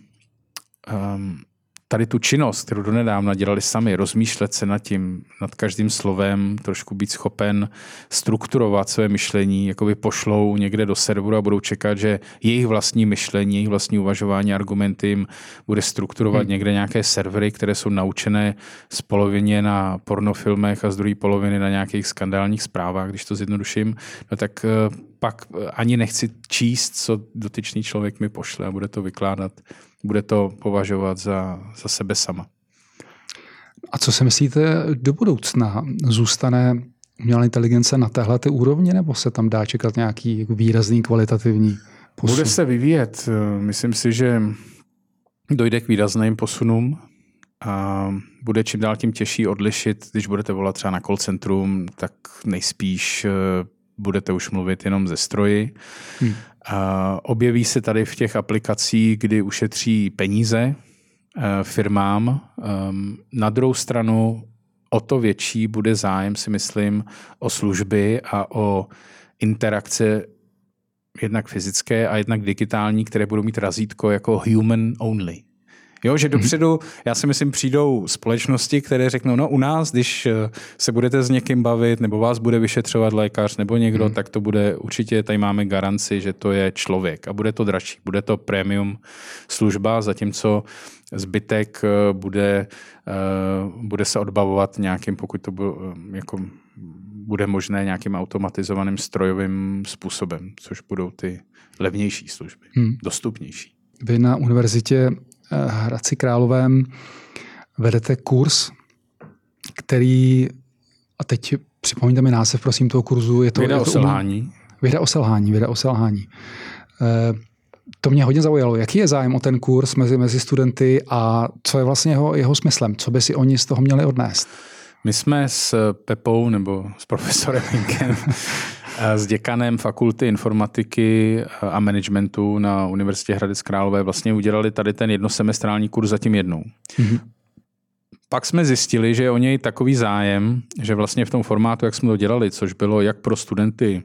tady tu činnost, kterou donedávna dělali sami, rozmýšlet se nad tím, nad každým slovem, trošku být schopen strukturovat své myšlení, jako by pošlou někde do serveru a budou čekat, že jejich vlastní myšlení, jejich vlastní uvažování, argumenty jim bude strukturovat hmm. někde nějaké servery, které jsou naučené z polovině na pornofilmech a z druhé poloviny na nějakých skandálních zprávách, když to zjednoduším, no tak eh, pak ani nechci číst, co dotyčný člověk mi pošle a bude to vykládat bude to považovat za, za sebe sama. A co si myslíte do budoucna? Zůstane umělá inteligence na téhle ty úrovni, nebo se tam dá čekat nějaký výrazný kvalitativní posun? Bude se vyvíjet. Myslím si, že dojde k výrazným posunům a bude čím dál tím těžší odlišit, když budete volat třeba na call centrum, tak nejspíš eh, budete už mluvit jenom ze stroji. Hmm. Objeví se tady v těch aplikacích, kdy ušetří peníze eh, firmám. Ehm, na druhou stranu o to větší bude zájem, si myslím, o služby a o interakce jednak fyzické a jednak digitální, které budou mít razítko jako human only. Jo, že mhm. dopředu, já si myslím, přijdou společnosti, které řeknou, no u nás, když eh, se budete s někým bavit, nebo vás bude vyšetřovat lékař, nebo někdo, hmm. tak to bude určitě, tady máme garanci, že to je člověk a bude to dražší, bude to premium služba, zatímco zbytek eh, bude, eh, bude se odbavovat nějakým, pokud to bude, jako bude možné nějakým automatizovaným strojovým způsobem, což budou ty levnější služby, hmm. dostupnější. Vy na univerzitě Hradci Královém vedete kurz, který, a teď Připomeňte mi název, prosím, toho kurzu. Je to, věda je to o selhání. Věda o selhání, věda o selhání. E, to mě hodně zaujalo. Jaký je zájem o ten kurz mezi, mezi studenty a co je vlastně jeho, jeho smyslem? Co by si oni z toho měli odnést? My jsme s Pepou nebo s profesorem Hinkem, s děkanem fakulty informatiky a managementu na Univerzitě Hradec Králové vlastně udělali tady ten jednosemestrální kurz zatím jednou. Mm-hmm. Pak jsme zjistili, že je o něj takový zájem, že vlastně v tom formátu, jak jsme to dělali, což bylo jak pro studenty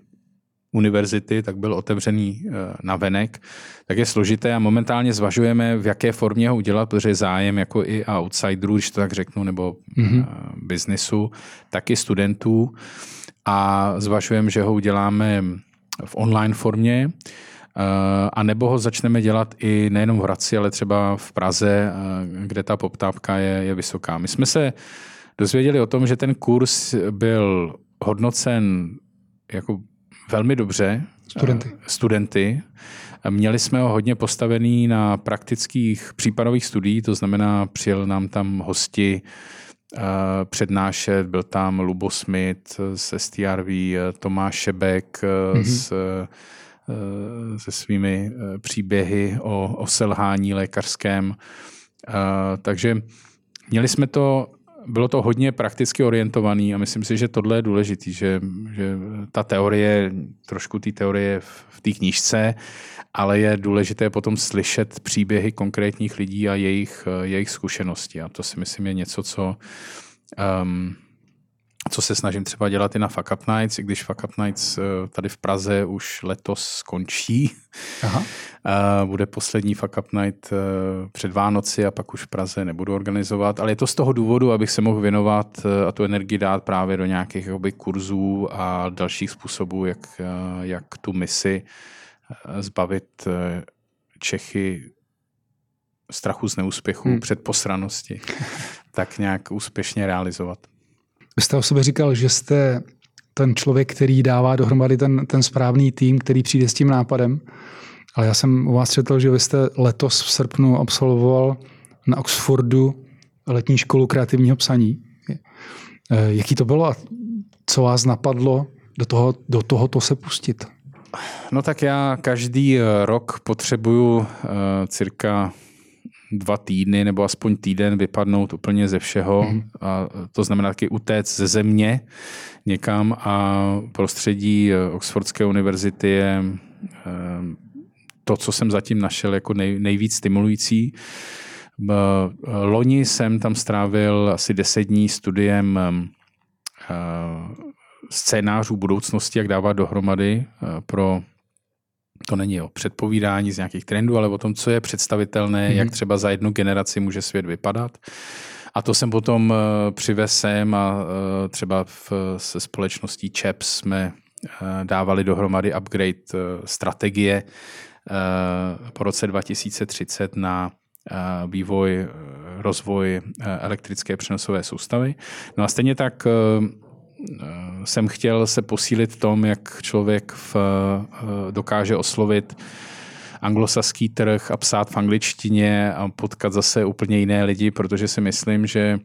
univerzity, tak byl otevřený eh, na venek, tak je složité a momentálně zvažujeme, v jaké formě ho udělat, protože je zájem jako i outsiderů, když to tak řeknu, nebo mm-hmm. biznisu, tak i studentů a zvažujeme, že ho uděláme v online formě, eh, a nebo ho začneme dělat i nejenom v Hradci, ale třeba v Praze, kde ta poptávka je, je vysoká. My jsme se dozvěděli o tom, že ten kurz byl hodnocen jako velmi dobře. Studenty. Studenty. Měli jsme ho hodně postavený na praktických případových studií, to znamená, přijel nám tam hosti přednášet, byl tam Lubo Smith z STRV, Tomáš Šebek mm-hmm. s, se svými příběhy o, o selhání lékařském. Takže měli jsme to bylo to hodně prakticky orientovaný a myslím si, že tohle je důležitý, že, že ta teorie, trošku té teorie v, v té knížce, ale je důležité potom slyšet příběhy konkrétních lidí a jejich, jejich zkušenosti. A to si myslím je něco, co um, co se snažím třeba dělat i na Fuck Up Nights, i když Fuck Up Nights eh, tady v Praze už letos skončí. Aha. Bude poslední Fuck Up Night eh, před Vánoci a pak už v Praze nebudu organizovat, ale je to z toho důvodu, abych se mohl věnovat eh, a tu energii dát právě do nějakých jakoby, kurzů a dalších způsobů, jak, jak tu misi zbavit Čechy strachu z neúspěchu, hmm. předposranosti, tak nějak úspěšně realizovat. Vy jste o sobě říkal, že jste ten člověk, který dává dohromady ten, ten správný tým, který přijde s tím nápadem. Ale já jsem u vás četl, že vy jste letos v srpnu absolvoval na Oxfordu letní školu kreativního psaní. Eh, jaký to bylo a co vás napadlo do, toho, do tohoto se pustit? No tak já každý rok potřebuju uh, cirka dva týdny nebo aspoň týden vypadnout úplně ze všeho. Mm-hmm. A to znamená taky utéct ze země někam a prostředí eh, Oxfordské univerzity je eh, to, co jsem zatím našel jako nej, nejvíc stimulující. Eh, loni jsem tam strávil asi deset dní studiem scénářů budoucnosti, jak dávat dohromady pro to není o předpovídání z nějakých trendů, ale o tom, co je představitelné, mm-hmm. jak třeba za jednu generaci může svět vypadat. A to jsem potom eh, přivez sem a eh, třeba v, se společností ČEPS jsme eh, dávali dohromady upgrade strategie po roce 2030 na vývoj, rozvoj elektrické přenosové soustavy. No a stejně tak jsem chtěl se posílit tom, jak člověk v, eh, dokáže oslovit anglosaský trh a psát v angličtině a potkat zase úplně jiné lidi, protože si myslím, že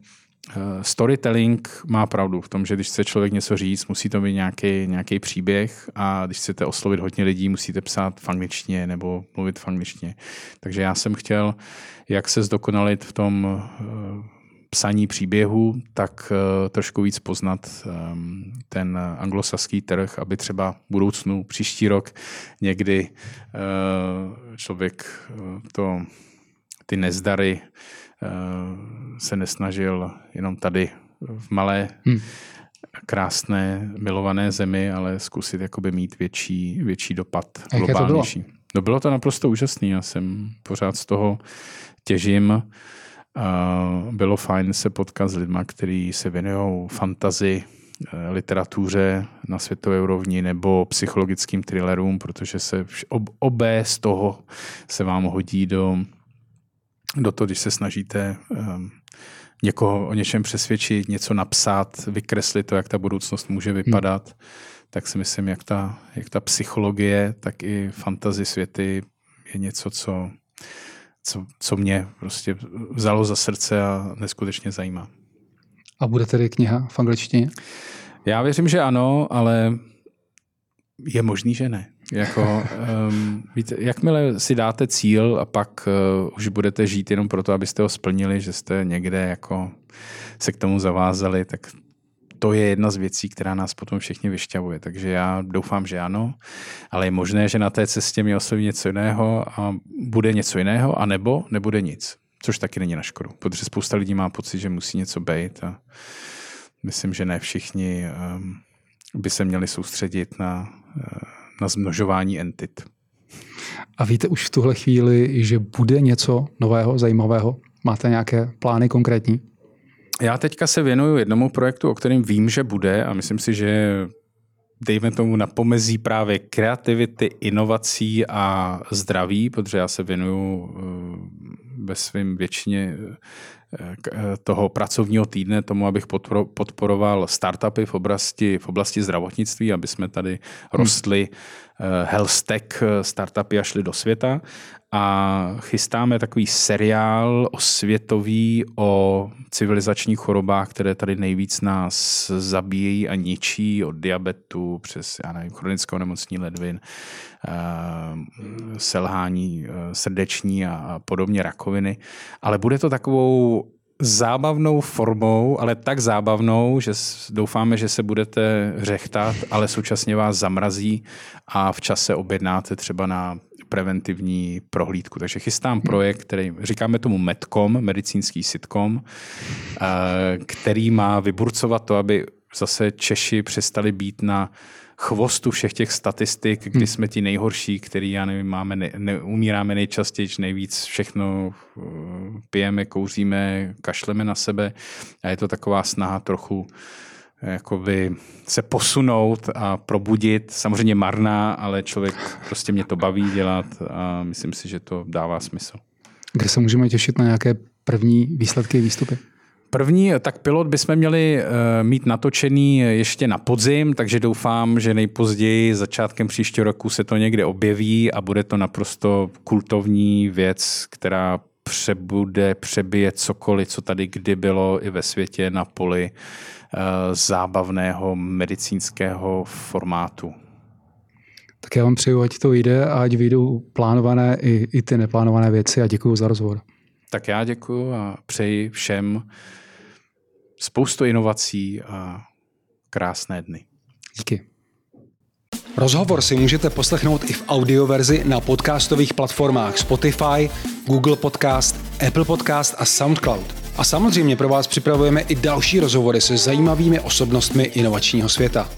eh, storytelling má pravdu v tom, že když chce člověk něco říct, musí to mít nějaký, nějaký příběh a když chcete oslovit hodně lidí, musíte psát v angličtině nebo mluvit v angličtině. Takže já jsem chtěl, jak se zdokonalit v tom eh, psaní příběhu, tak uh, trošku víc poznat um, ten anglosaský trh, aby třeba v budoucnu, příští rok někdy uh, člověk uh, to, ty nezdary se nesnažil jenom tady v malé, hmm. krásné, milované zemi, ale zkusit jakoby mít větší, větší dopad, globálnější. To bylo? No bylo to naprosto úžasné. Já jsem pořád z toho těžím. Bylo fajn se potkat s lidmi, kteří se věnují fantazi, eh, literatuře na světové úrovni nebo psychologickým thrillerům, protože se obé z toho se vám hodí do, do toho, když se snažíte um, někoho o něčem přesvědčit, něco napsat, vykreslit to, jak ta budoucnost může vypadat, hmm. tak si myslím, jak ta, jak ta psychologie, tak i fantazy světy je něco, co co, co mě prostě vzalo za srdce a neskutečně zajímá. A bude tedy kniha v angličtině? Já věřím, že ano, ale je možný, že ne. Jako, um, víte, jakmile si dáte cíl a pak uh, už budete žít jenom proto, abyste ho splnili, že jste někde jako se k tomu zavázali, tak to je jedna z věcí, která nás potom všichni vyšťavuje. Takže já doufám, že ano, ale je možné, že na té cestě mi osloví něco jiného a bude něco jiného, anebo nebude nic. Což taky není na škodu, protože spousta lidí má pocit, že musí něco být a myslím, že ne všichni um, by se měli soustředit na, uh, na zmnožování entit. A víte už v tuhle chvíli, že bude něco nového, zajímavého? Máte nějaké plány konkrétní? Já teďka se věnuju jednomu projektu, o kterém vím, že bude a myslím si, že dejme tomu na pomezí právě kreativity, inovací a zdraví, protože já se věnuju eh, ve svém většině eh, toho pracovního týdne tomu, abych podporoval startupy v oblasti, v oblasti zdravotnictví, aby jsme tady hmm. rostli hmm. Health tech startupy a šli do světa a chystáme takový seriál osvětový o civilizačních chorobách, které tady nejvíc nás zabíjejí a ničí, od diabetu přes já nevím, chronickou nemocní ledvin, eh, selhání eh, srdeční a podobně rakoviny. Ale bude to takovou zábavnou formou, ale tak zábavnou, že doufáme, že se budete řechtat, ale současně vás zamrazí a v čase objednáte třeba na preventivní prohlídku. Takže chystám projekt, který říkáme tomu Medcom, medicínský sitcom, eh, který má vyburcovat to, aby zase Češi přestali být na chvostu všech těch statistik, kdy hmm. jsme ti nejhorší, který, já nevím, máme, ne, ne, umíráme nejčastěji, nejvíc všechno uh, pijeme, kouříme, kašleme na sebe a je to taková snaha trochu jakoby se posunout a probudit. Samozřejmě marná, ale člověk prostě mě to baví dělat a myslím si, že to dává smysl. Kde se můžeme těšit na nějaké první výsledky výstupy? První, tak pilot bychom měli uh, mít natočený ještě na podzim, takže doufám, že nejpozději začátkem příštího roku se to někde objeví a bude to naprosto kultovní věc, která přebude, přebije cokoliv, co tady kdy bylo i ve světě na poli uh, zábavného medicínského formátu. Tak já vám přeju, ať to jde a ať vyjdou plánované i, i ty neplánované věci a děkuji za rozhovor. Tak já děkuji a přeji všem spoustu inovací a krásné dny. Díky. Rozhovor si můžete poslechnout i v audioverzi na podcastových platformách Spotify, Google Podcast, Apple Podcast a SoundCloud. A samozřejmě pro vás připravujeme i další rozhovory se zajímavými osobnostmi inovačního světa.